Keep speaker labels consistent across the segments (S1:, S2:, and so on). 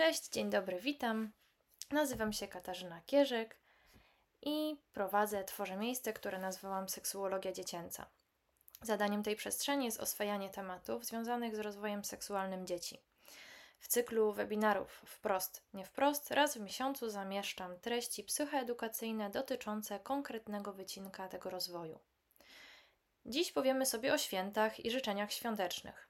S1: Cześć, dzień dobry, witam. Nazywam się Katarzyna Kierzyk i prowadzę, tworzę miejsce, które nazwałam Seksuologia Dziecięca. Zadaniem tej przestrzeni jest oswajanie tematów związanych z rozwojem seksualnym dzieci. W cyklu webinarów wprost, nie wprost, raz w miesiącu zamieszczam treści psychoedukacyjne dotyczące konkretnego wycinka tego rozwoju. Dziś powiemy sobie o świętach i życzeniach świątecznych,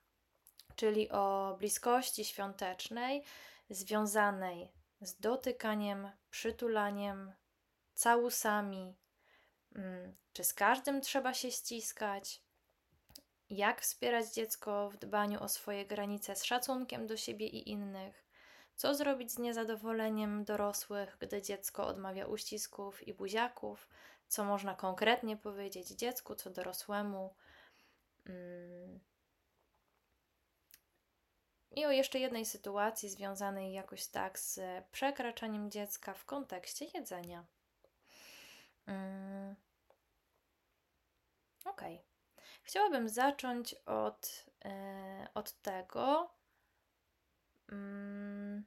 S1: czyli o bliskości świątecznej związanej z dotykaniem, przytulaniem, całusami, mm, czy z każdym trzeba się ściskać, jak wspierać dziecko w dbaniu o swoje granice z szacunkiem do siebie i innych, co zrobić z niezadowoleniem dorosłych, gdy dziecko odmawia uścisków i buziaków, co można konkretnie powiedzieć dziecku, co dorosłemu. I o jeszcze jednej sytuacji związanej jakoś tak z przekraczaniem dziecka w kontekście jedzenia. Mm. Ok. Chciałabym zacząć od, e, od tego, mm,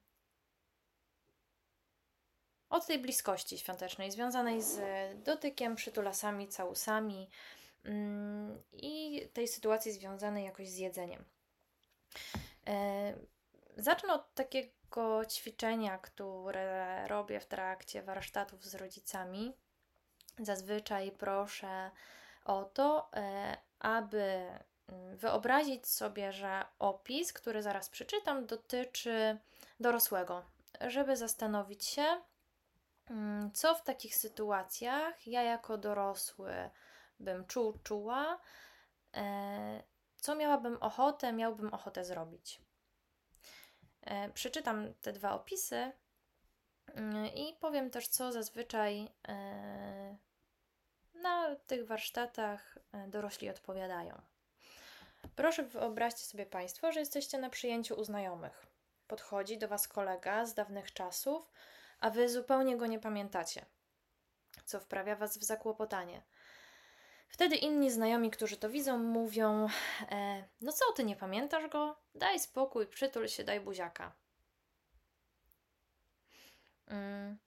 S1: od tej bliskości świątecznej, związanej z dotykiem, przytulasami, całusami mm, i tej sytuacji związanej jakoś z jedzeniem. E, zacznę od takiego ćwiczenia, które robię w trakcie warsztatów z rodzicami. Zazwyczaj proszę o to, e, aby mm, wyobrazić sobie, że opis, który zaraz przeczytam, dotyczy dorosłego, żeby zastanowić się, mm, co w takich sytuacjach ja jako dorosły bym czuł, czuła, e, co miałabym ochotę, miałbym ochotę zrobić. E, przeczytam te dwa opisy mm, i powiem też, co zazwyczaj e, na tych warsztatach dorośli odpowiadają. Proszę wyobraźcie sobie Państwo, że jesteście na przyjęciu u znajomych. Podchodzi do Was kolega z dawnych czasów, a Wy zupełnie go nie pamiętacie, co wprawia Was w zakłopotanie. Wtedy inni znajomi, którzy to widzą, mówią: e, No co, ty nie pamiętasz go? Daj spokój, przytul się, daj buziaka. Mm.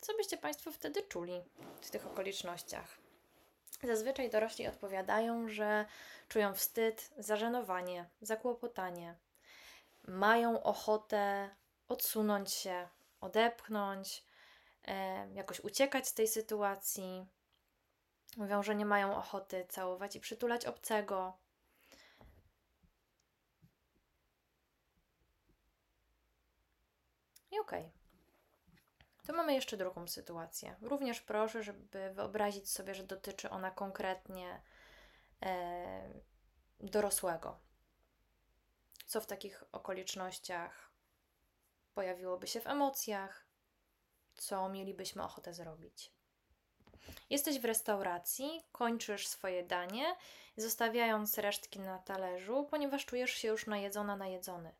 S1: Co byście Państwo wtedy czuli w tych okolicznościach? Zazwyczaj dorośli odpowiadają, że czują wstyd, zażenowanie, zakłopotanie. Mają ochotę odsunąć się, odepchnąć, e, jakoś uciekać z tej sytuacji. Mówią, że nie mają ochoty całować i przytulać obcego. I okej. Okay. To mamy jeszcze drugą sytuację. Również proszę, żeby wyobrazić sobie, że dotyczy ona konkretnie e, dorosłego. Co w takich okolicznościach pojawiłoby się w emocjach, co mielibyśmy ochotę zrobić. Jesteś w restauracji, kończysz swoje danie, zostawiając resztki na talerzu, ponieważ czujesz się już najedzona, najedzony.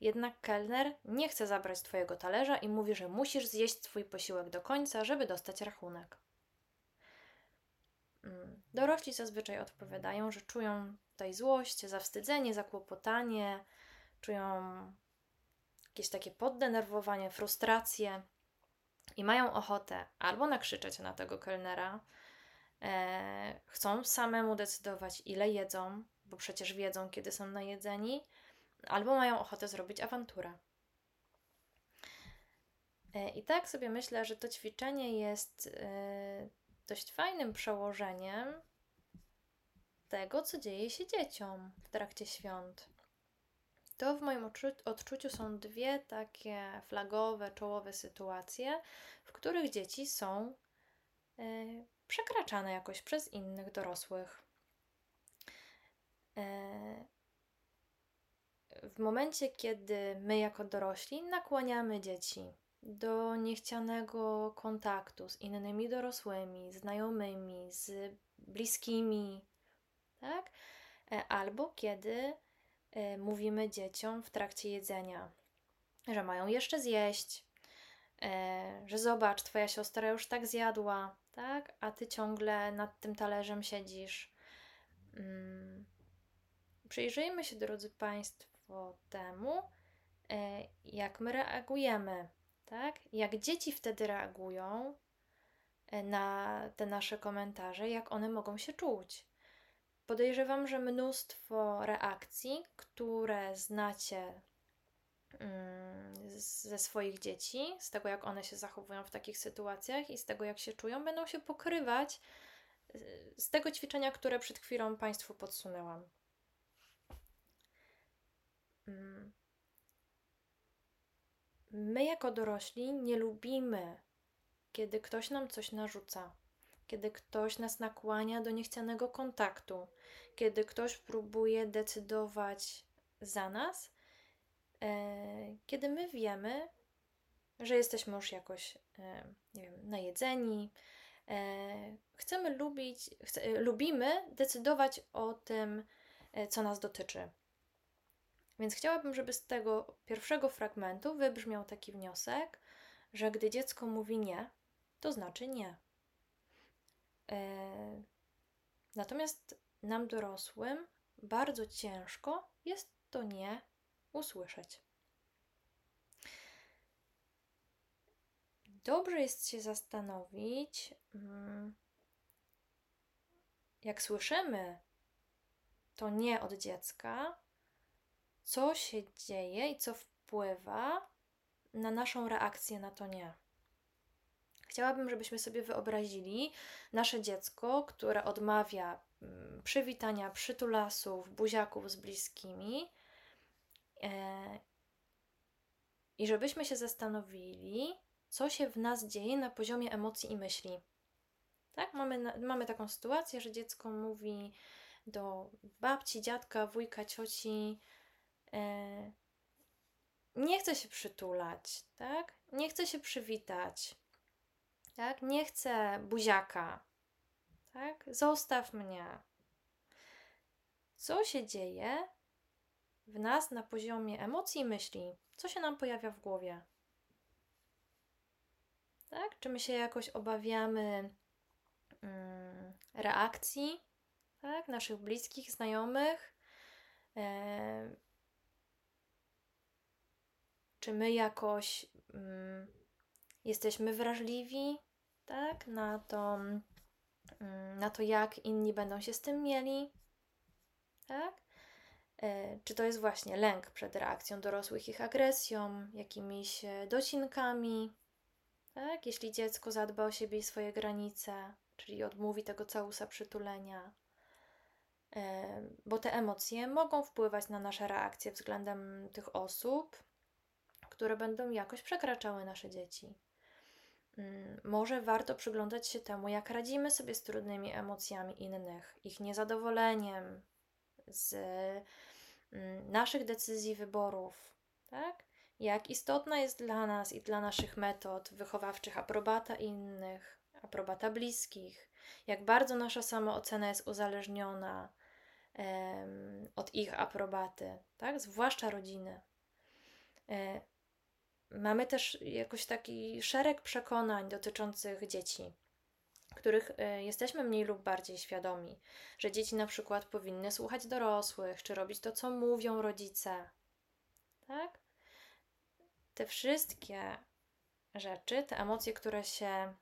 S1: Jednak kelner nie chce zabrać Twojego talerza i mówi, że musisz zjeść swój posiłek do końca, żeby dostać rachunek. Mm, dorośli zazwyczaj odpowiadają, że czują tutaj złość, zawstydzenie, zakłopotanie, czują jakieś takie poddenerwowanie, frustrację i mają ochotę albo nakrzyczeć na tego kelnera, e, chcą samemu decydować, ile jedzą, bo przecież wiedzą, kiedy są najedzeni, albo mają ochotę zrobić awanturę. E, I tak sobie myślę, że to ćwiczenie jest e, dość fajnym przełożeniem tego, co dzieje się dzieciom w trakcie świąt. To w moim odczuciu są dwie takie flagowe, czołowe sytuacje, w których dzieci są e, przekraczane jakoś przez innych dorosłych w momencie, kiedy my jako dorośli nakłaniamy dzieci do niechcianego kontaktu z innymi dorosłymi, znajomymi, z bliskimi, tak? E, albo kiedy e, mówimy dzieciom w trakcie jedzenia, że mają jeszcze zjeść, e, że zobacz, twoja siostra już tak zjadła, tak? A ty ciągle nad tym talerzem siedzisz. Mm. Przyjrzyjmy się, drodzy Państwo, temu, e, jak my reagujemy, tak? Jak dzieci wtedy reagują na te nasze komentarze, jak one mogą się czuć. Podejrzewam, że mnóstwo reakcji, które znacie mm, ze swoich dzieci, z tego jak one się zachowują w takich sytuacjach i z tego jak się czują, będą się pokrywać z tego ćwiczenia, które przed chwilą Państwu podsunęłam. Mm. My, jako dorośli, nie lubimy, kiedy ktoś nam coś narzuca, kiedy ktoś nas nakłania do niechcianego kontaktu, kiedy ktoś próbuje decydować za nas, e, kiedy my wiemy, że jesteśmy już jakoś, e, nie wiem, najedzeni, e, chcemy lubić, chce, lubimy decydować o tym, co nas dotyczy. Więc chciałabym, żeby z tego pierwszego fragmentu wybrzmiał taki wniosek, że gdy dziecko mówi nie, to znaczy nie. E, natomiast nam dorosłym bardzo ciężko jest to nie usłyszeć. Dobrze jest się zastanowić, mm, jak słyszymy to nie od dziecka, co się dzieje i co wpływa na naszą reakcję na to nie. Chciałabym, żebyśmy sobie wyobrazili nasze dziecko, które odmawia mm, przywitania, przytulasów, buziaków z bliskimi. E, I żebyśmy się zastanowili, co się w nas dzieje na poziomie emocji i myśli. Tak, mamy, mamy taką sytuację, że dziecko mówi do babci, dziadka, wujka, cioci: E, nie chce się przytulać, tak? Nie chce się przywitać, tak? Nie chce buziaka, tak? Zostaw mnie. Co się dzieje w nas na poziomie emocji i myśli? Co się nam pojawia w głowie? Tak? Czy my się jakoś obawiamy mm, reakcji tak? naszych bliskich, znajomych? E, czy my jakoś mm, jesteśmy wrażliwi, tak, na to, mm, na to, jak inni będą się z tym mieli, tak? E, czy to jest właśnie lęk przed reakcją dorosłych, ich agresją, jakimiś e, docinkami, tak? Jeśli dziecko zadba o siebie i swoje granice, czyli odmówi tego całusa przytulenia, e, bo te emocje mogą wpływać na nasze reakcje względem tych osób, które będą jakoś przekraczały nasze dzieci. Mm, może warto przyglądać się temu, jak radzimy sobie z trudnymi emocjami innych, ich niezadowoleniem z mm, naszych decyzji, wyborów, tak? Jak istotna jest dla nas i dla naszych metod wychowawczych aprobata innych, aprobata bliskich, jak bardzo nasza samoocena jest uzależniona um, od ich aprobaty, tak? Zwłaszcza rodziny. Mamy też jakoś taki szereg przekonań dotyczących dzieci, których e, jesteśmy mniej lub bardziej świadomi, że dzieci na przykład powinny słuchać dorosłych, czy robić to, co mówią rodzice. Tak? Te wszystkie rzeczy, te emocje, które się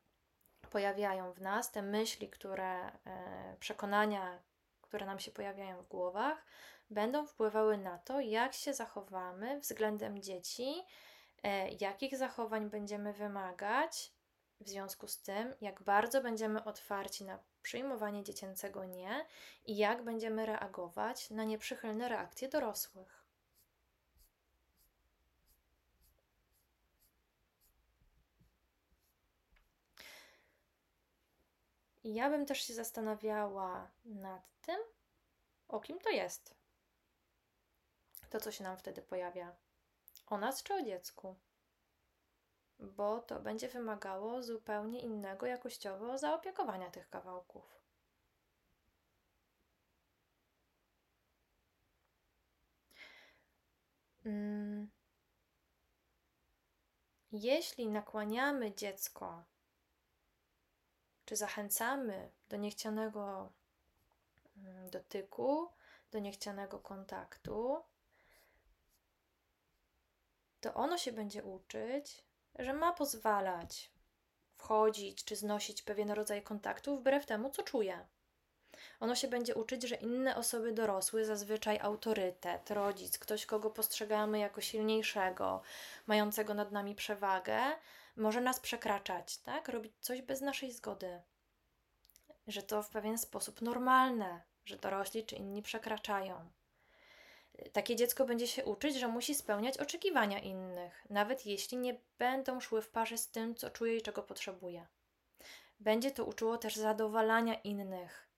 S1: pojawiają w nas, te myśli, które, e, przekonania, które nam się pojawiają w głowach, będą wpływały na to, jak się zachowamy względem dzieci jakich zachowań będziemy wymagać, w związku z tym, jak bardzo będziemy otwarci na przyjmowanie dziecięcego nie i jak będziemy reagować na nieprzychylne reakcje dorosłych. Ja bym też się zastanawiała nad tym, o kim to jest. To, co się nam wtedy pojawia o nas czy o dziecku? Bo to będzie wymagało zupełnie innego jakościowo zaopiekowania tych kawałków. Mm. Jeśli nakłaniamy dziecko, czy zachęcamy do niechcianego mm, dotyku, do niechcianego kontaktu, to ono się będzie uczyć, że ma pozwalać wchodzić czy znosić pewien rodzaj kontaktu wbrew temu, co czuje. Ono się będzie uczyć, że inne osoby dorosłe, zazwyczaj autorytet, rodzic, ktoś, kogo postrzegamy jako silniejszego, mającego nad nami przewagę, może nas przekraczać, tak? Robić coś bez naszej zgody. Że to w pewien sposób normalne, że dorośli czy inni przekraczają. Takie dziecko będzie się uczyć, że musi spełniać oczekiwania innych, nawet jeśli nie będą szły w parze z tym, co czuje i czego potrzebuje. Będzie to uczyło też zadowalania innych,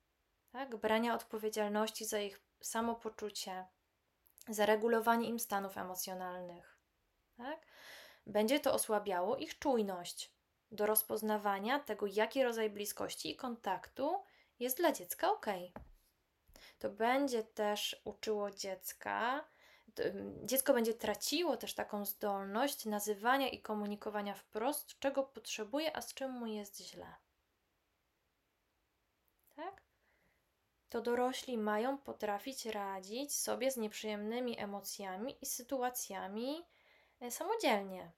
S1: tak? brania odpowiedzialności za ich samopoczucie, za regulowanie im stanów emocjonalnych. Tak? Będzie to osłabiało ich czujność do rozpoznawania tego, jaki rodzaj bliskości i kontaktu jest dla dziecka ok. To będzie też uczyło dziecka, dziecko będzie traciło też taką zdolność nazywania i komunikowania wprost, czego potrzebuje, a z czym mu jest źle. Tak? To dorośli mają potrafić radzić sobie z nieprzyjemnymi emocjami i sytuacjami e, samodzielnie,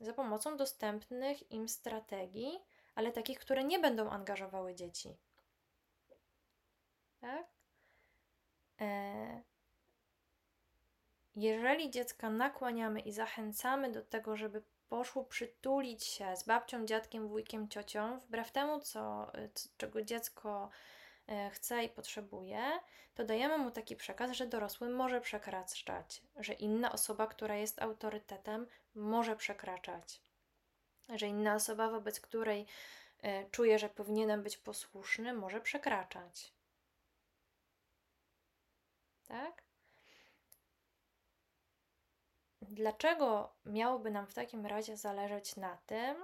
S1: za pomocą dostępnych im strategii, ale takich, które nie będą angażowały dzieci. Tak? E, jeżeli dziecka nakłaniamy i zachęcamy do tego, żeby poszło przytulić się z babcią, dziadkiem, wujkiem, ciocią, wbrew temu, co, czego dziecko e, chce i potrzebuje, to dajemy mu taki przekaz, że dorosły może przekraczać, że inna osoba, która jest autorytetem, może przekraczać, że inna osoba, wobec której e, czuje, że powinienem być posłuszny, może przekraczać. Tak? Dlaczego miałoby nam w takim razie zależeć na tym,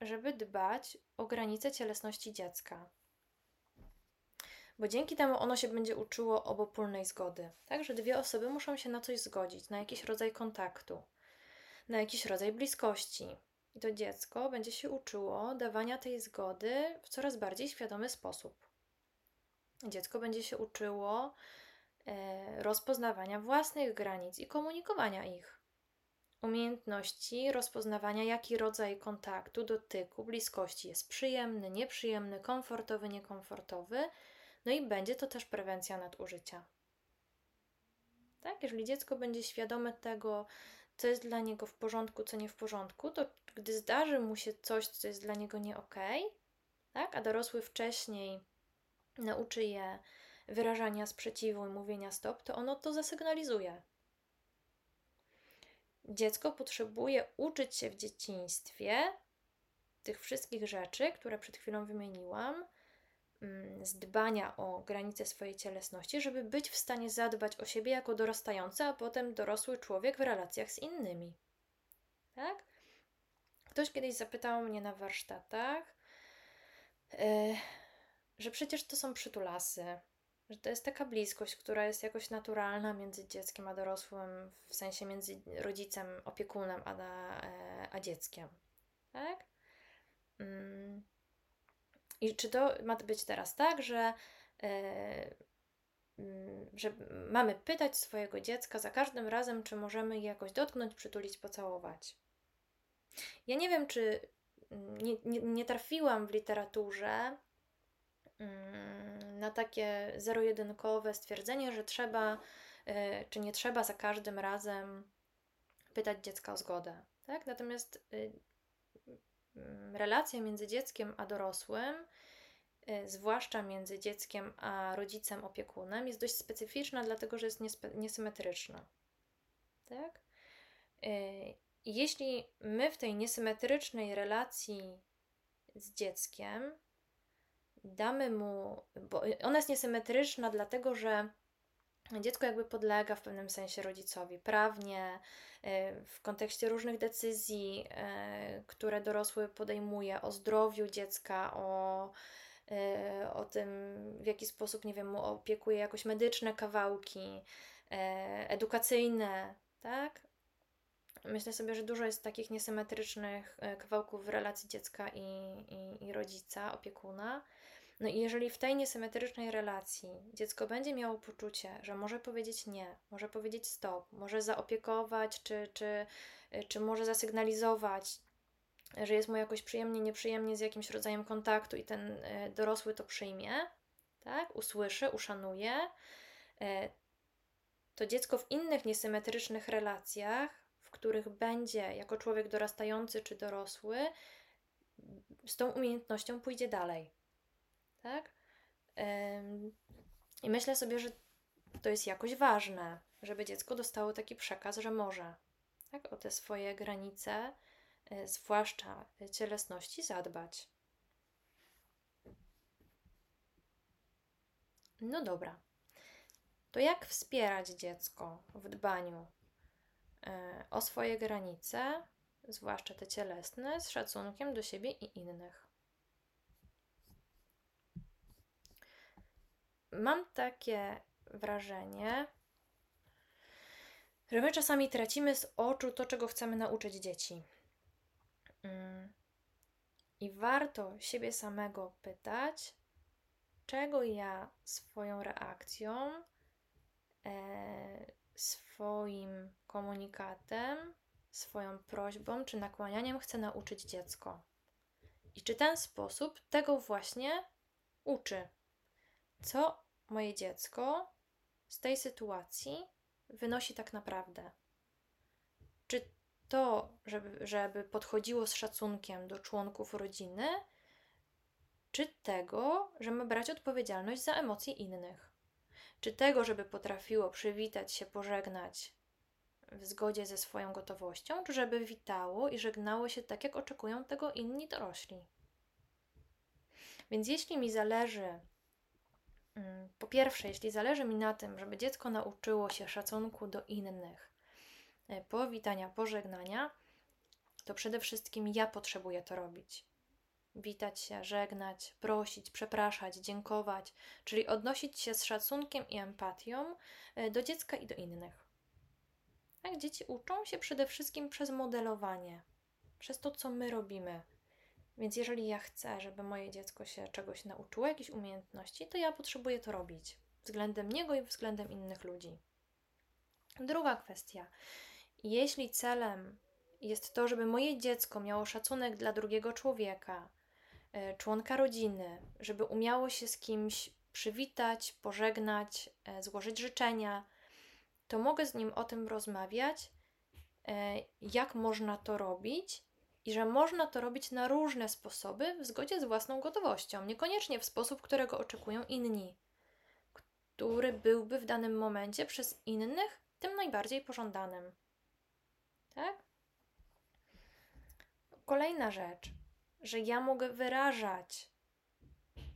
S1: żeby dbać o granice cielesności dziecka? Bo dzięki temu ono się będzie uczyło obopólnej zgody. Tak, że dwie osoby muszą się na coś zgodzić, na jakiś rodzaj kontaktu, na jakiś rodzaj bliskości. I to dziecko będzie się uczyło dawania tej zgody w coraz bardziej świadomy sposób. Dziecko będzie się uczyło rozpoznawania własnych granic i komunikowania ich. Umiejętności rozpoznawania, jaki rodzaj kontaktu, dotyku, bliskości jest przyjemny, nieprzyjemny, komfortowy, niekomfortowy, no i będzie to też prewencja nadużycia. Tak? Jeżeli dziecko będzie świadome tego, co jest dla niego w porządku, co nie w porządku, to gdy zdarzy mu się coś, co jest dla niego nie okay, tak? a dorosły wcześniej nauczy je wyrażania sprzeciwu i mówienia stop, to ono to zasygnalizuje. Dziecko potrzebuje uczyć się w dzieciństwie tych wszystkich rzeczy, które przed chwilą wymieniłam, mm, z dbania o granice swojej cielesności, żeby być w stanie zadbać o siebie jako dorastający, a potem dorosły człowiek w relacjach z innymi. Tak? Ktoś kiedyś zapytał mnie na warsztatach, yy, że przecież to są przytulasy, że to jest taka bliskość, która jest jakoś naturalna między dzieckiem a dorosłym, w sensie między rodzicem, opiekunem a, e, a dzieckiem. Tak? Mm. I czy to ma być teraz tak, że, e, mm, że mamy pytać swojego dziecka za każdym razem, czy możemy je jakoś dotknąć, przytulić, pocałować? Ja nie wiem, czy mm, nie, nie, nie trafiłam w literaturze na takie zero-jedynkowe stwierdzenie, że trzeba, e, czy nie trzeba za każdym razem pytać dziecka o zgodę. Tak? Natomiast y, mm, relacja między dzieckiem a dorosłym, y, zwłaszcza między dzieckiem a rodzicem opiekunem, jest dość specyficzna, dlatego że jest niesymetryczna. Tak? Y, jeśli my w tej niesymetrycznej relacji z dzieckiem damy mu, bo ona jest niesymetryczna, dlatego że dziecko jakby podlega w pewnym sensie rodzicowi prawnie, e, w kontekście różnych decyzji, e, które dorosły podejmuje o zdrowiu dziecka, o, e, o tym, w jaki sposób, nie wiem, mu opiekuje jakoś medyczne kawałki, edukacyjne, tak? Myślę sobie, że dużo jest takich niesymetrycznych kawałków w relacji dziecka i, i, i rodzica, opiekuna. No i jeżeli w tej niesymetrycznej relacji dziecko będzie miało poczucie, że może powiedzieć nie, może powiedzieć stop, może zaopiekować, czy, czy, czy może zasygnalizować, że jest mu jakoś przyjemnie, nieprzyjemnie z jakimś rodzajem kontaktu i ten e, dorosły to przyjmie, tak, usłyszy, uszanuje, e, to dziecko w innych niesymetrycznych relacjach, w których będzie jako człowiek dorastający czy dorosły, z tą umiejętnością pójdzie dalej. Tak? I myślę sobie, że to jest jakoś ważne, żeby dziecko dostało taki przekaz, że może tak, o te swoje granice, e, zwłaszcza cielesności, zadbać. No dobra. To jak wspierać dziecko w dbaniu e, o swoje granice, zwłaszcza te cielesne, z szacunkiem do siebie i innych? Mam takie wrażenie, że my czasami tracimy z oczu to, czego chcemy nauczyć dzieci. Mm. I warto siebie samego pytać, czego ja swoją reakcją, e, swoim komunikatem, swoją prośbą czy nakłanianiem chcę nauczyć dziecko. I czy ten sposób tego właśnie uczy? Co moje dziecko z tej sytuacji wynosi tak naprawdę? Czy to, żeby, żeby podchodziło z szacunkiem do członków rodziny, czy tego, że ma brać odpowiedzialność za emocje innych? Czy tego, żeby potrafiło przywitać się, pożegnać w zgodzie ze swoją gotowością, czy żeby witało i żegnało się tak, jak oczekują tego inni dorośli? Więc jeśli mi zależy, po pierwsze, jeśli zależy mi na tym, żeby dziecko nauczyło się szacunku do innych, e, powitania, pożegnania, to przede wszystkim ja potrzebuję to robić witać się, żegnać, prosić, przepraszać, dziękować, czyli odnosić się z szacunkiem i empatią e, do dziecka i do innych. Tak, dzieci uczą się przede wszystkim przez modelowanie, przez to, co my robimy. Więc jeżeli ja chcę, żeby moje dziecko się czegoś nauczyło, jakiejś umiejętności, to ja potrzebuję to robić względem niego i względem innych ludzi. Druga kwestia. Jeśli celem jest to, żeby moje dziecko miało szacunek dla drugiego człowieka, E, członka rodziny, żeby umiało się z kimś przywitać, pożegnać, e, złożyć życzenia, to mogę z nim o tym rozmawiać, e, jak można to robić i że można to robić na różne sposoby w zgodzie z własną gotowością, niekoniecznie w sposób, którego oczekują inni, który byłby w danym momencie przez innych tym najbardziej pożądanym. Tak? Kolejna rzecz że ja mogę wyrażać,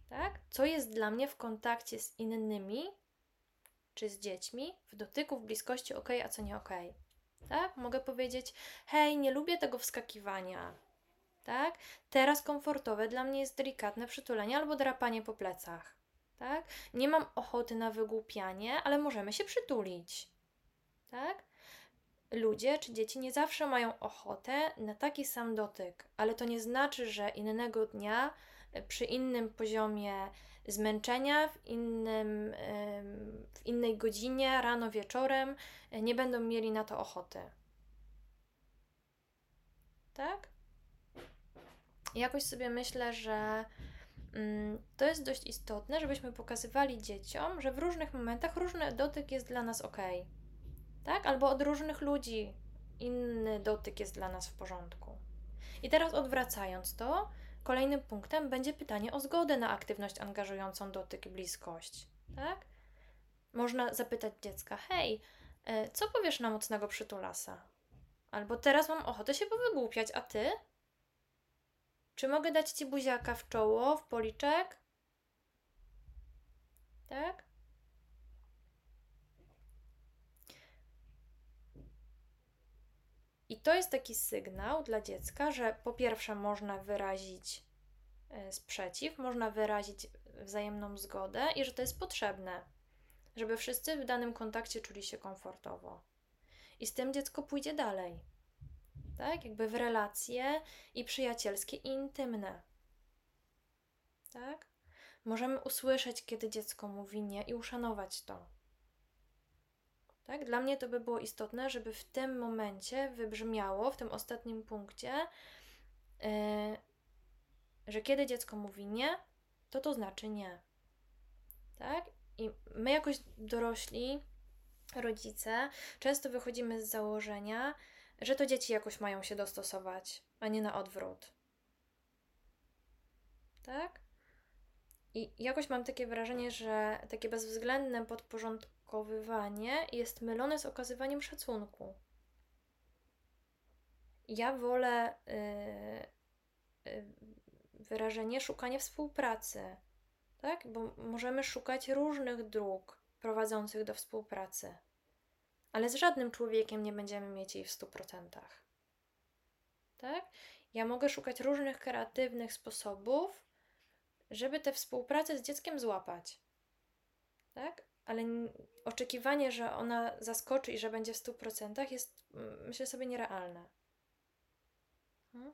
S1: tak? Co jest dla mnie w kontakcie z innymi, czy z dziećmi, w dotyku, w bliskości ok, a co nie ok. Tak? Mogę powiedzieć, hej, nie lubię tego wskakiwania. Tak? Teraz komfortowe dla mnie jest delikatne przytulenie albo drapanie po plecach. Tak? Nie mam ochoty na wygłupianie, ale możemy się przytulić. Tak? ludzie czy dzieci nie zawsze mają ochotę na taki sam dotyk, ale to nie znaczy, że innego dnia, e, przy innym poziomie zmęczenia, w, innym, w innej godzinie, rano, wieczorem, e, nie będą mieli na to ochoty. Tak? Jakoś sobie myślę, że mm, to jest dość istotne, żebyśmy pokazywali dzieciom, że w różnych momentach różny dotyk jest dla nas ok tak? Albo od różnych ludzi inny dotyk jest dla nas w porządku. I teraz odwracając to, kolejnym punktem będzie pytanie o zgodę na aktywność angażującą dotyk i bliskość, tak? Można zapytać dziecka: Hej, e, co powiesz na mocnego przytulasa? Albo teraz mam ochotę się powygłupiać, a ty? Czy mogę dać ci buziaka w czoło, w policzek? Tak? I to jest taki sygnał dla dziecka, że po pierwsze można wyrazić e, sprzeciw, można wyrazić wzajemną zgodę i że to jest potrzebne, żeby wszyscy w danym kontakcie czuli się komfortowo. I z tym dziecko pójdzie dalej. Tak? Jakby w relacje i przyjacielskie, i intymne. Tak? Możemy usłyszeć, kiedy dziecko mówi nie i uszanować to. Tak? Dla mnie to by było istotne, żeby w tym momencie wybrzmiało, w tym ostatnim punkcie, yy, że kiedy dziecko mówi nie, to to znaczy nie. Tak? I my, jakoś dorośli, rodzice, często wychodzimy z założenia, że to dzieci jakoś mają się dostosować, a nie na odwrót. Tak? I jakoś mam takie wrażenie, że takie bezwzględne podporządkowywanie jest mylone z okazywaniem szacunku. Ja wolę yy, yy, wyrażenie szukanie współpracy, tak? Bo możemy szukać różnych dróg prowadzących do współpracy, ale z żadnym człowiekiem nie będziemy mieć jej w 100%. Tak? Ja mogę szukać różnych kreatywnych sposobów, żeby tę współpracę z dzieckiem złapać. Tak? Ale oczekiwanie, że ona zaskoczy i że będzie w 100% jest, myślę sobie, nierealne. Hmm?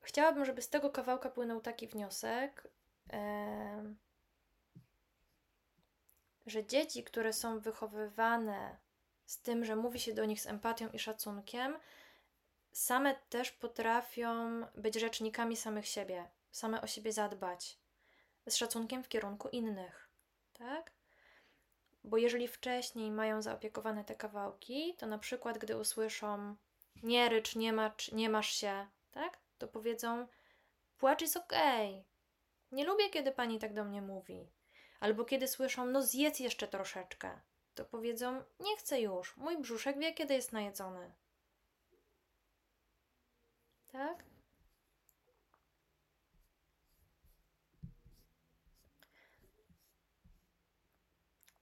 S1: Chciałabym, żeby z tego kawałka płynął taki wniosek, że dzieci, które są wychowywane z tym, że mówi się do nich z empatią i szacunkiem, same też potrafią być rzecznikami samych siebie, same o siebie zadbać, z szacunkiem w kierunku innych, tak? Bo jeżeli wcześniej mają zaopiekowane te kawałki, to na przykład, gdy usłyszą nie rycz, nie, macz, nie masz się, tak? To powiedzą płacz jest okej. Okay. Nie lubię, kiedy pani tak do mnie mówi. Albo kiedy słyszą, no zjedz jeszcze troszeczkę, to powiedzą, nie chcę już, mój brzuszek wie, kiedy jest najedzony. Tak?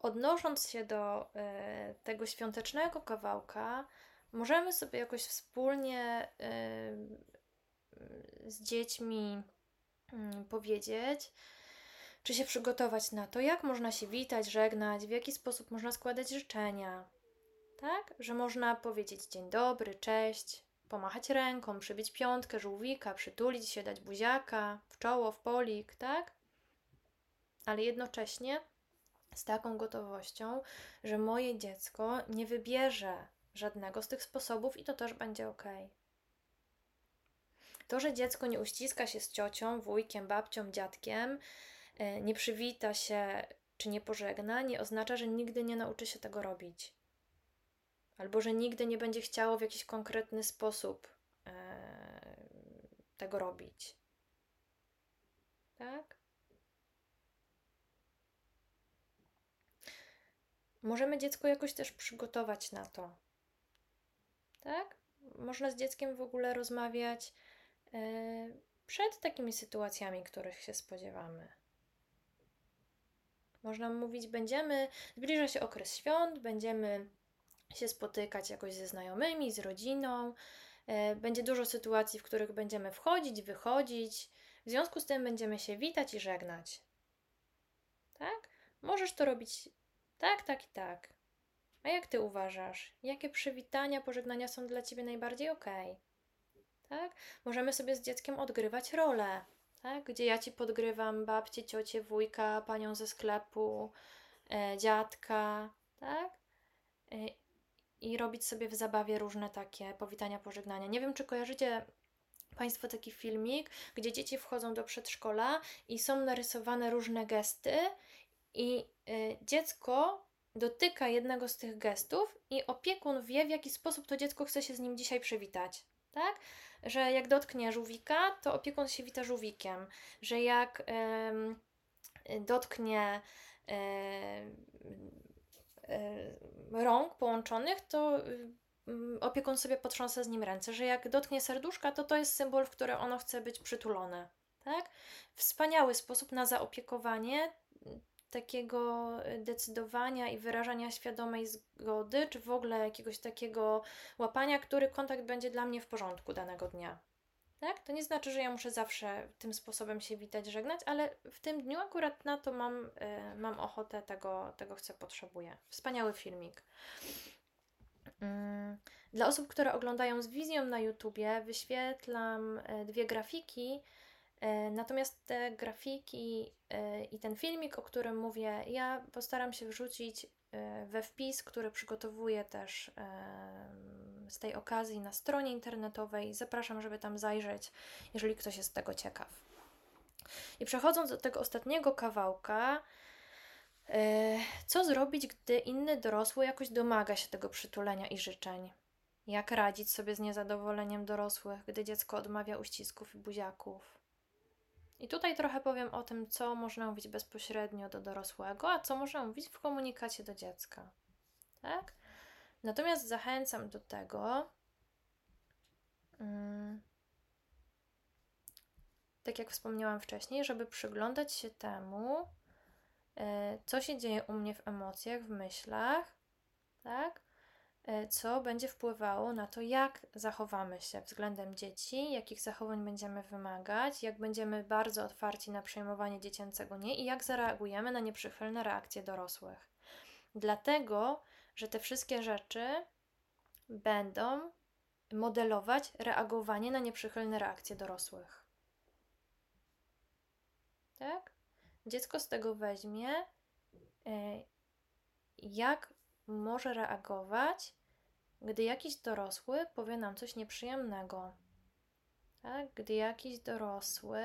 S1: Odnosząc się do y, tego świątecznego kawałka, możemy sobie jakoś wspólnie y, z dziećmi y, powiedzieć, czy się przygotować na to, jak można się witać, żegnać, w jaki sposób można składać życzenia. Tak? Że można powiedzieć dzień dobry, cześć, pomachać ręką, przybić piątkę, żółwika, przytulić się, dać buziaka w czoło, w polik, tak? Ale jednocześnie z taką gotowością, że moje dziecko nie wybierze żadnego z tych sposobów i to też będzie ok. To, że dziecko nie uściska się z ciocią, wujkiem, babcią, dziadkiem, e, nie przywita się czy nie pożegna, nie oznacza, że nigdy nie nauczy się tego robić albo że nigdy nie będzie chciało w jakiś konkretny sposób e, tego robić. Tak? Możemy dziecko jakoś też przygotować na to. Tak? Można z dzieckiem w ogóle rozmawiać e, przed takimi sytuacjami, których się spodziewamy. Można mówić, będziemy, zbliża się okres świąt, będziemy się spotykać jakoś ze znajomymi, z rodziną. E, będzie dużo sytuacji, w których będziemy wchodzić, wychodzić. W związku z tym będziemy się witać i żegnać. Tak? Możesz to robić tak, tak i tak. A jak ty uważasz? Jakie przywitania, pożegnania są dla ciebie najbardziej ok? Tak? Możemy sobie z dzieckiem odgrywać rolę, tak? Gdzie ja ci podgrywam babcię, ciocię, wujka, panią ze sklepu, e, dziadka, tak? E, i robić sobie w zabawie różne takie powitania, pożegnania. Nie wiem, czy kojarzycie Państwo taki filmik, gdzie dzieci wchodzą do przedszkola i są narysowane różne gesty, i y, dziecko dotyka jednego z tych gestów, i opiekun wie, w jaki sposób to dziecko chce się z nim dzisiaj przywitać. Tak? Że jak dotknie żółwika, to opiekun się wita żółwikiem, że jak dotknie y, E, rąk połączonych, to y, mm, opiekun sobie potrząsa z nim ręce, że jak dotknie serduszka, to to jest symbol, w który ono chce być przytulone. Tak? Wspaniały sposób na zaopiekowanie takiego y, decydowania i wyrażania świadomej zgody, czy w ogóle jakiegoś takiego łapania, który kontakt będzie dla mnie w porządku danego dnia. Tak? To nie znaczy, że ja muszę zawsze tym sposobem się witać, żegnać, ale w tym dniu akurat na to mam, y, mam ochotę, tego, tego chcę, potrzebuję. Wspaniały filmik. Mm, Dla osób, które oglądają z wizją na YouTubie, wyświetlam e, dwie grafiki. E, natomiast te grafiki e, i ten filmik, o którym mówię, ja postaram się wrzucić we wpis, który przygotowuję też z tej okazji na stronie internetowej. Zapraszam, żeby tam zajrzeć, jeżeli ktoś jest tego ciekaw. I przechodząc do tego ostatniego kawałka, co zrobić, gdy inny dorosły jakoś domaga się tego przytulenia i życzeń? Jak radzić sobie z niezadowoleniem dorosłych, gdy dziecko odmawia uścisków i buziaków? I tutaj trochę powiem o tym, co można mówić bezpośrednio do dorosłego, a co można mówić w komunikacie do dziecka. Tak? Natomiast zachęcam do tego, mm, tak jak wspomniałam wcześniej, żeby przyglądać się temu, e, co się dzieje u mnie w emocjach, w myślach, tak? E, co będzie wpływało na to, jak zachowamy się względem dzieci, jakich zachowań będziemy wymagać, jak będziemy bardzo otwarci na przejmowanie dziecięcego nie i jak zareagujemy na nieprzychylne reakcje dorosłych. Dlatego, że te wszystkie rzeczy będą modelować reagowanie na nieprzychylne reakcje dorosłych. Tak? Dziecko z tego weźmie, e, jak może reagować, gdy jakiś dorosły powie nam coś nieprzyjemnego. Tak? Gdy jakiś dorosły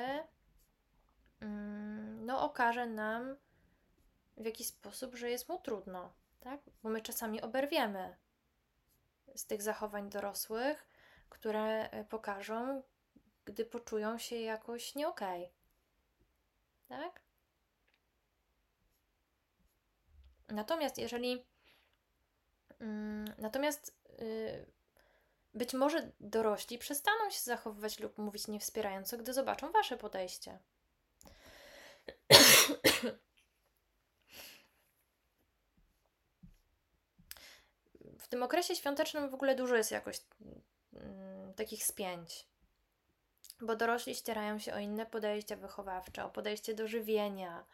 S1: mm, no, okaże nam w jakiś sposób, że jest mu trudno, tak? bo my czasami oberwiemy z tych zachowań dorosłych, które e, pokażą, gdy poczują się jakoś nie okej. Tak? Natomiast jeżeli natomiast y, być może dorośli przestaną się zachowywać lub mówić niewspierająco, gdy zobaczą wasze podejście. W tym okresie świątecznym w ogóle dużo jest jakoś mm, takich spięć, bo dorośli ścierają się o inne podejścia wychowawcze, o podejście do żywienia,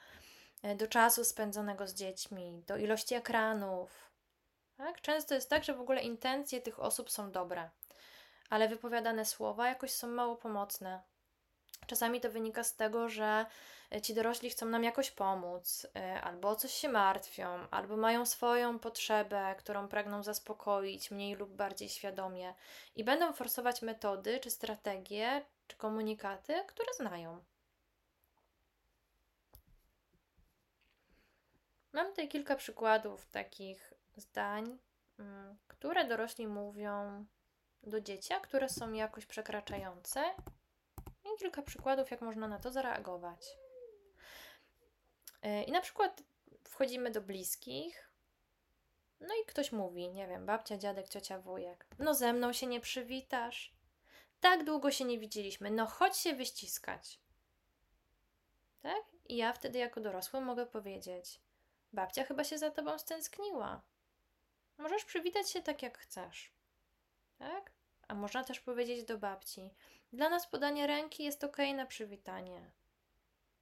S1: e, do czasu spędzonego z dziećmi, do ilości ekranów, tak? Często jest tak, że w ogóle intencje tych osób są dobre, ale wypowiadane słowa jakoś są mało pomocne. Czasami to wynika z tego, że ci dorośli chcą nam jakoś pomóc, y, albo o coś się martwią, albo mają swoją potrzebę, którą pragną zaspokoić mniej lub bardziej świadomie i będą forsować metody, czy strategie, czy komunikaty, które znają. Mam tutaj kilka przykładów takich zdań, mm, które dorośli mówią do dzieci, a które są jakoś przekraczające. I kilka przykładów, jak można na to zareagować. E, I na przykład wchodzimy do bliskich, no i ktoś mówi, nie wiem, babcia, dziadek, ciocia, wujek. No ze mną się nie przywitasz. Tak długo się nie widzieliśmy. No chodź się wyściskać. Tak? I ja wtedy jako dorosły mogę powiedzieć: Babcia chyba się za tobą stęskniła. Możesz przywitać się tak, jak chcesz. Tak? A można też powiedzieć do babci: Dla nas podanie ręki jest ok na przywitanie.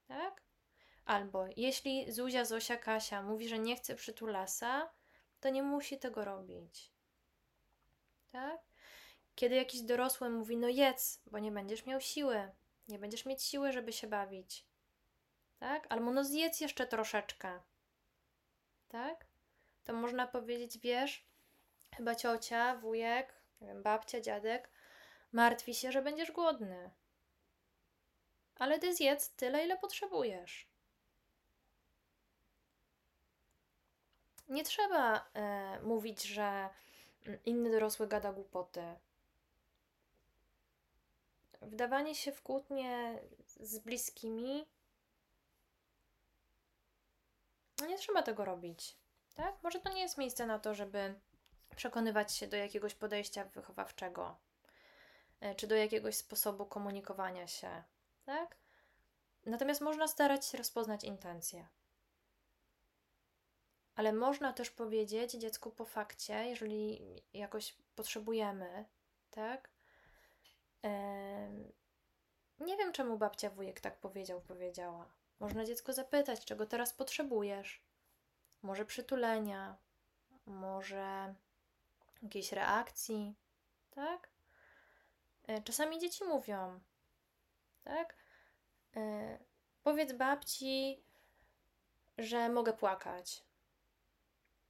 S1: Tak? Albo jeśli Zuzia, Zosia, Kasia mówi, że nie chce przytulasa, to nie musi tego robić. Tak? Kiedy jakiś dorosły mówi: No jedz, bo nie będziesz miał siły, nie będziesz mieć siły, żeby się bawić. Tak? Albo no zjedz jeszcze troszeczkę. Tak? To można powiedzieć, wiesz, chyba ciocia, wujek, nie wiem, babcia, dziadek martwi się, że będziesz głodny. Ale ty zjedz tyle, ile potrzebujesz. Nie trzeba e, mówić, że inny dorosły gada głupoty. Wdawanie się w kłótnie z bliskimi. No nie trzeba tego robić. Tak? Może to nie jest miejsce na to, żeby przekonywać się do jakiegoś podejścia wychowawczego, e, czy do jakiegoś sposobu komunikowania się, tak? Natomiast można starać się rozpoznać intencje. Ale można też powiedzieć dziecku po fakcie, jeżeli jakoś potrzebujemy, tak? nie wiem, czemu babcia wujek tak powiedział, powiedziała. Można dziecko zapytać, czego teraz potrzebujesz może przytulenia, może jakiejś reakcji, tak? E, czasami dzieci mówią, tak? E, powiedz babci, że mogę płakać.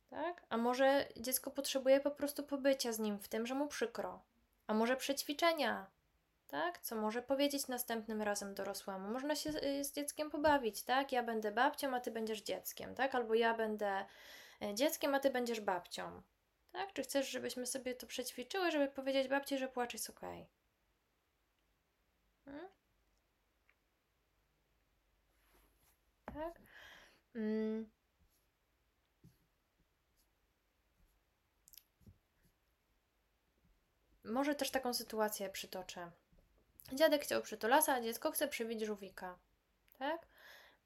S1: Tak? A może dziecko potrzebuje po prostu pobycia z nim w tym, że mu przykro. A może przećwiczenia, tak? Co może powiedzieć następnym razem dorosłemu. Można się z dzieckiem pobawić, tak? Ja będę babcią, a ty będziesz dzieckiem, tak? Albo ja będę e, dzieckiem, a ty będziesz babcią. Tak? Czy chcesz, żebyśmy sobie to przećwiczyły, żeby powiedzieć babci, że płacz jest okej? Okay? Hmm? Tak? Mm. Może też taką sytuację przytoczę. Dziadek chciał przytulasa, a dziecko chce przybić żółwika. Tak?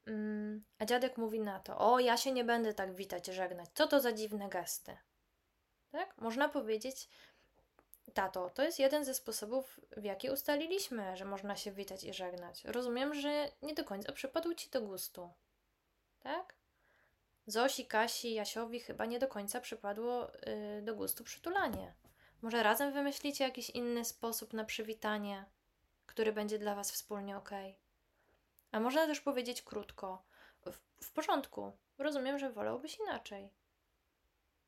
S1: Mm. A dziadek mówi na to: O, ja się nie będę tak witać, żegnać. Co to za dziwne gesty? Tak? Można powiedzieć, tato, to jest jeden ze sposobów, w jaki ustaliliśmy, że można się witać i żegnać. Rozumiem, że nie do końca przypadł ci do gustu. Tak? Zosi, Kasi, Jasiowi chyba nie do końca przypadło yy, do gustu przytulanie. Może razem wymyślicie jakiś inny sposób na przywitanie, który będzie dla Was wspólnie ok. A można też powiedzieć krótko: w, w porządku, rozumiem, że wolałbyś inaczej.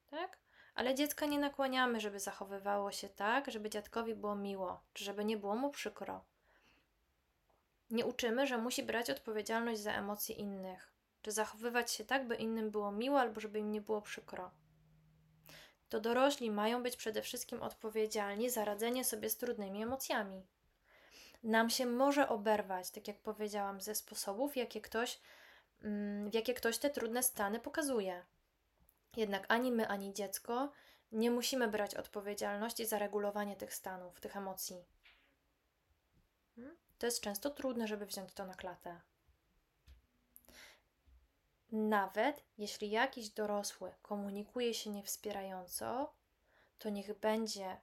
S1: Tak? Ale dziecka nie nakłaniamy, żeby zachowywało się tak, żeby dziadkowi było miło, czy żeby nie było mu przykro. Nie uczymy, że musi brać odpowiedzialność za emocje innych, czy zachowywać się tak, by innym było miło, albo żeby im nie było przykro. To dorośli mają być przede wszystkim odpowiedzialni za radzenie sobie z trudnymi emocjami. Nam się może oberwać, tak jak powiedziałam, ze sposobów, jakie ktoś, mm, w jakie ktoś te trudne stany pokazuje. Jednak ani my, ani dziecko nie musimy brać odpowiedzialności za regulowanie tych stanów, tych emocji. Hmm? To jest często trudne, żeby wziąć to na klatę. Nawet jeśli jakiś dorosły komunikuje się niewspierająco, to niech będzie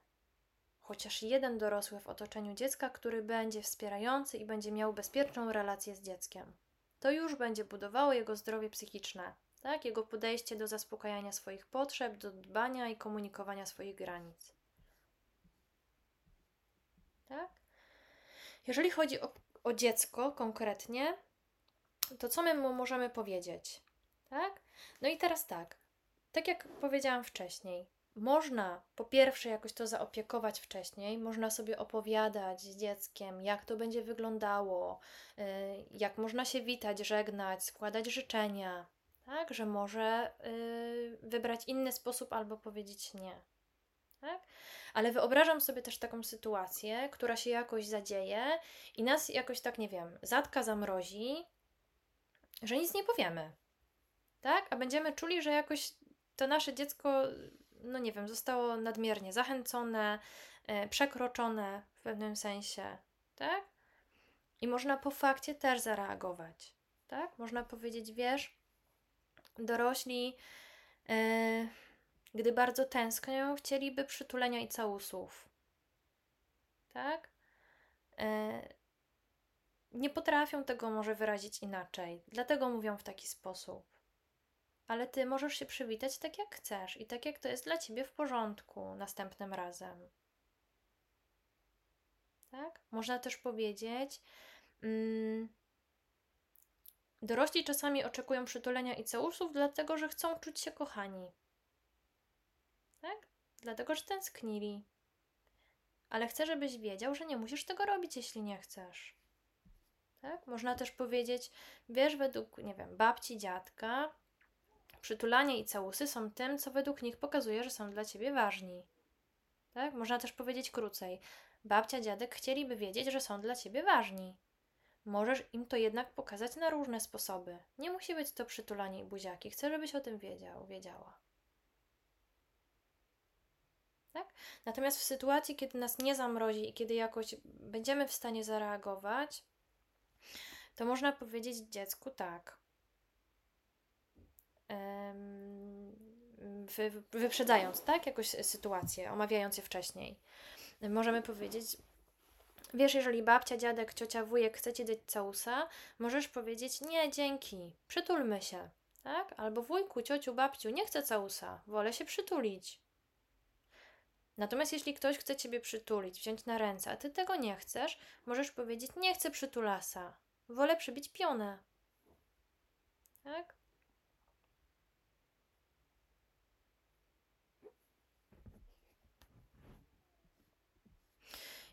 S1: chociaż jeden dorosły w otoczeniu dziecka, który będzie wspierający i będzie miał bezpieczną relację z dzieckiem. To już będzie budowało jego zdrowie psychiczne, tak? Jego podejście do zaspokajania swoich potrzeb, do dbania i komunikowania swoich granic. Tak? Jeżeli chodzi o, o dziecko konkretnie, to co my mu możemy powiedzieć? Tak? No i teraz tak. Tak jak powiedziałam wcześniej, można po pierwsze jakoś to zaopiekować wcześniej, można sobie opowiadać z dzieckiem, jak to będzie wyglądało, y, jak można się witać, żegnać, składać życzenia, tak? Że może yy, wybrać inny sposób albo powiedzieć nie. Tak? Ale wyobrażam sobie też taką sytuację, która się jakoś zadzieje i nas jakoś tak, nie wiem, zatka zamrozi, że nic nie powiemy. Tak? A będziemy czuli, że jakoś to nasze dziecko, no nie wiem, zostało nadmiernie zachęcone, yy, przekroczone w pewnym sensie. Tak? I można po fakcie też zareagować. Tak? Można powiedzieć, wiesz, dorośli, yy, gdy bardzo tęsknią, chcieliby przytulenia i całusów. Tak? Yy, nie potrafią tego może wyrazić inaczej, dlatego mówią w taki sposób. Ale ty możesz się przywitać tak, jak chcesz i tak, jak to jest dla ciebie w porządku następnym razem. Tak? Można też powiedzieć, mm, Dorośli czasami oczekują przytulenia i całusów, dlatego że chcą czuć się kochani. Tak? Dlatego, że tęsknili. Ale chcę, żebyś wiedział, że nie musisz tego robić, jeśli nie chcesz. Tak? Można też powiedzieć, wiesz, według, nie wiem, babci, dziadka, przytulanie i całusy są tym, co według nich pokazuje, że są dla ciebie ważni. Tak? Można też powiedzieć krócej. Babcia, dziadek chcieliby wiedzieć, że są dla ciebie ważni. Możesz im to jednak pokazać na różne sposoby. Nie musi być to przytulanie i buziaki. Chcę, żebyś o tym wiedział, wiedziała. Tak? Natomiast w sytuacji, kiedy nas nie zamrozi i kiedy jakoś będziemy w stanie zareagować, to można powiedzieć dziecku tak. Wyprzedzając, tak? Jakąś sytuację, omawiając je wcześniej. Możemy powiedzieć, Wiesz, jeżeli babcia, dziadek, ciocia, wujek chce ci dać całusa, możesz powiedzieć nie, dzięki, przytulmy się, tak? Albo wujku, ciociu, babciu, nie chcę całusa, wolę się przytulić. Natomiast jeśli ktoś chce ciebie przytulić, wziąć na ręce, a ty tego nie chcesz, możesz powiedzieć: Nie chcę przytulasa, wolę przybić pionę. Tak?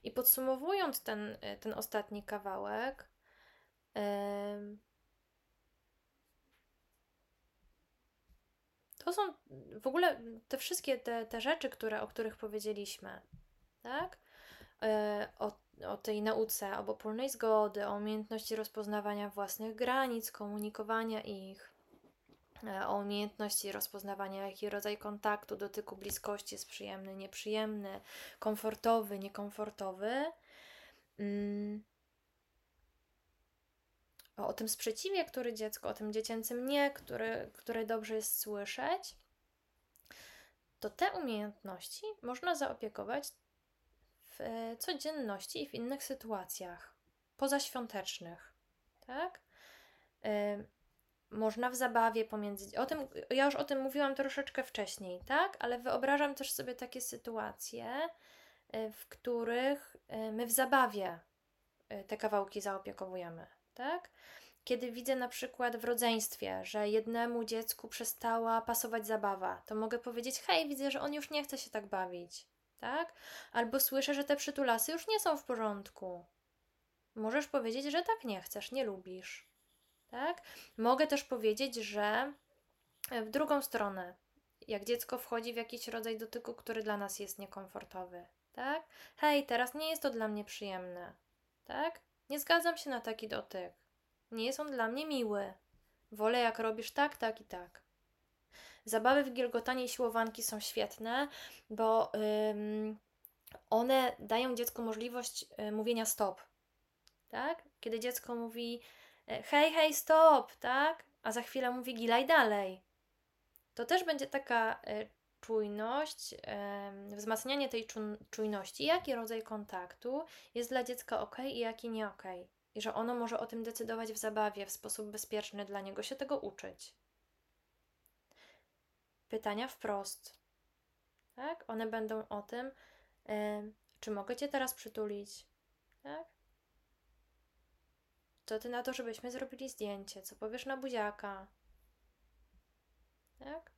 S1: I podsumowując ten, ten ostatni kawałek, to są w ogóle te wszystkie te, te rzeczy, które, o których powiedzieliśmy, tak? E, o, o tej nauce obopólnej zgody, o umiejętności rozpoznawania własnych granic, komunikowania ich, e, o umiejętności rozpoznawania, jaki rodzaj kontaktu, dotyku, bliskości jest przyjemny, nieprzyjemny, komfortowy, niekomfortowy. Mm. O, o tym sprzeciwie, który dziecko, o tym dziecięcym nie, który, który dobrze jest słyszeć, to te umiejętności można zaopiekować w e, codzienności i w innych sytuacjach pozaświątecznych, tak? Y można w zabawie pomiędzy. O tym, ja już o tym mówiłam troszeczkę wcześniej, tak? Ale wyobrażam też sobie takie sytuacje, e, w których e, my w zabawie te kawałki zaopiekowujemy, tak? Kiedy widzę na przykład w rodzeństwie, że jednemu dziecku przestała pasować zabawa, to mogę powiedzieć: Hej, widzę, że on już nie chce się tak bawić tak? Albo słyszę, że te przytulasy już nie są w porządku. Możesz powiedzieć, że tak nie chcesz, nie lubisz, tak? Mogę też powiedzieć, że w drugą stronę, jak dziecko wchodzi w jakiś rodzaj dotyku, który dla nas jest niekomfortowy, tak? Hej, teraz nie jest to dla mnie przyjemne, tak? Nie zgadzam się na taki dotyk. Nie jest on dla mnie miły. Wolę, jak robisz tak, tak i tak. Zabawy w gilgotanie i siłowanki są świetne, bo ym, one dają dziecku możliwość y, mówienia stop. Tak? Kiedy dziecko mówi e, hej, hej, stop, tak? A za chwilę mówi gilaj dalej. To też będzie taka y, czujność, wzmacnianie tej czujności, jaki rodzaj kontaktu jest dla dziecka ok i jaki nie ok. I że ono może o tym decydować w zabawie, w sposób bezpieczny dla niego się tego uczyć pytania wprost. Tak? One będą o tym, czy mogę Cię teraz przytulić? Tak? Co Ty na to, żebyśmy zrobili zdjęcie? Co powiesz na buziaka? Tak?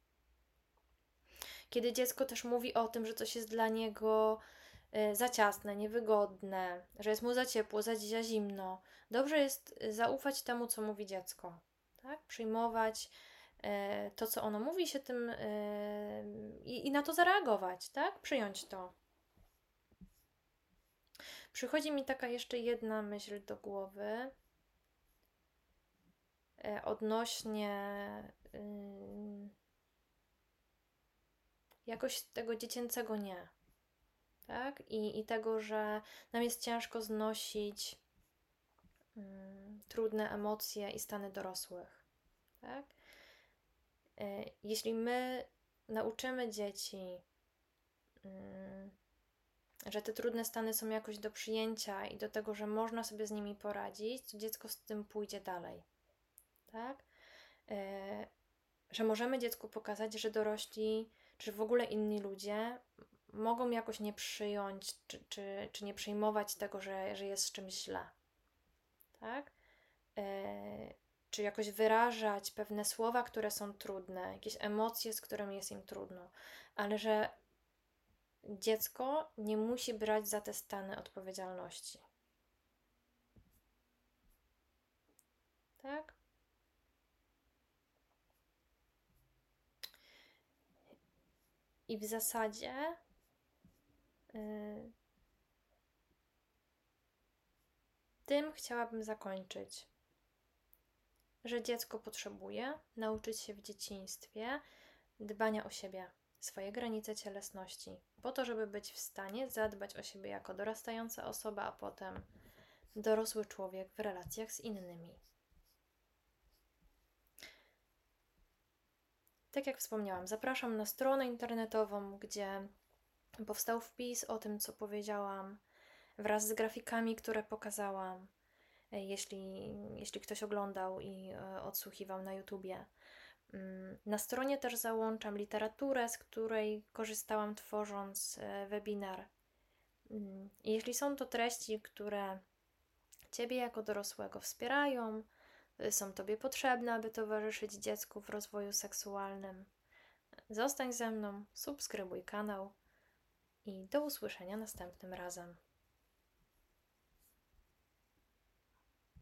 S1: Kiedy dziecko też mówi o tym, że coś jest dla niego y, za ciasne, niewygodne, że jest mu za ciepło, za, za zimno, dobrze jest zaufać temu, co mówi dziecko. Tak? Przyjmować E, to, co ono mówi, się tym i, i na to zareagować, tak? Przyjąć to. Przychodzi mi taka jeszcze jedna myśl do głowy odnośnie jakoś tego dziecięcego nie. Tak? I, i tego, że nam jest ciężko znosić trudne emocje i stany dorosłych. Tak? E, jeśli my nauczymy dzieci, że te trudne stany są jakoś do przyjęcia i do tego, że można sobie z nimi poradzić, to dziecko z tym pójdzie dalej. Tak? E, że możemy dziecku pokazać, że dorośli, czy w ogóle inni ludzie mogą jakoś nie przyjąć, czy, czy, czy nie przyjmować tego, że, że jest z czymś źle. Tak? E, czy jakoś wyrażać pewne słowa, które są trudne, jakieś emocje, z którymi jest im trudno, ale że dziecko nie musi brać za te stany odpowiedzialności. Tak? I w zasadzie yy, tym chciałabym zakończyć że dziecko potrzebuje nauczyć się w dzieciństwie dbania o siebie, swoje granice cielesności, po to, żeby być w stanie zadbać o siebie jako dorastająca osoba, a potem dorosły człowiek w relacjach z innymi. Tak jak wspomniałam, zapraszam na stronę internetową, gdzie powstał wpis o tym, co powiedziałam, wraz z grafikami, które pokazałam jeśli, jeśli ktoś oglądał i e, odsłuchiwał na YouTubie. Mm, Na stronie też załączam literaturę, z której korzystałam tworząc e, webinar. Mm, Jeśli są to treści, które Ciebie jako dorosłego wspierają, są Tobie potrzebne, aby towarzyszyć dziecku w rozwoju seksualnym, zostań ze mną, subskrybuj kanał i do usłyszenia następnym razem.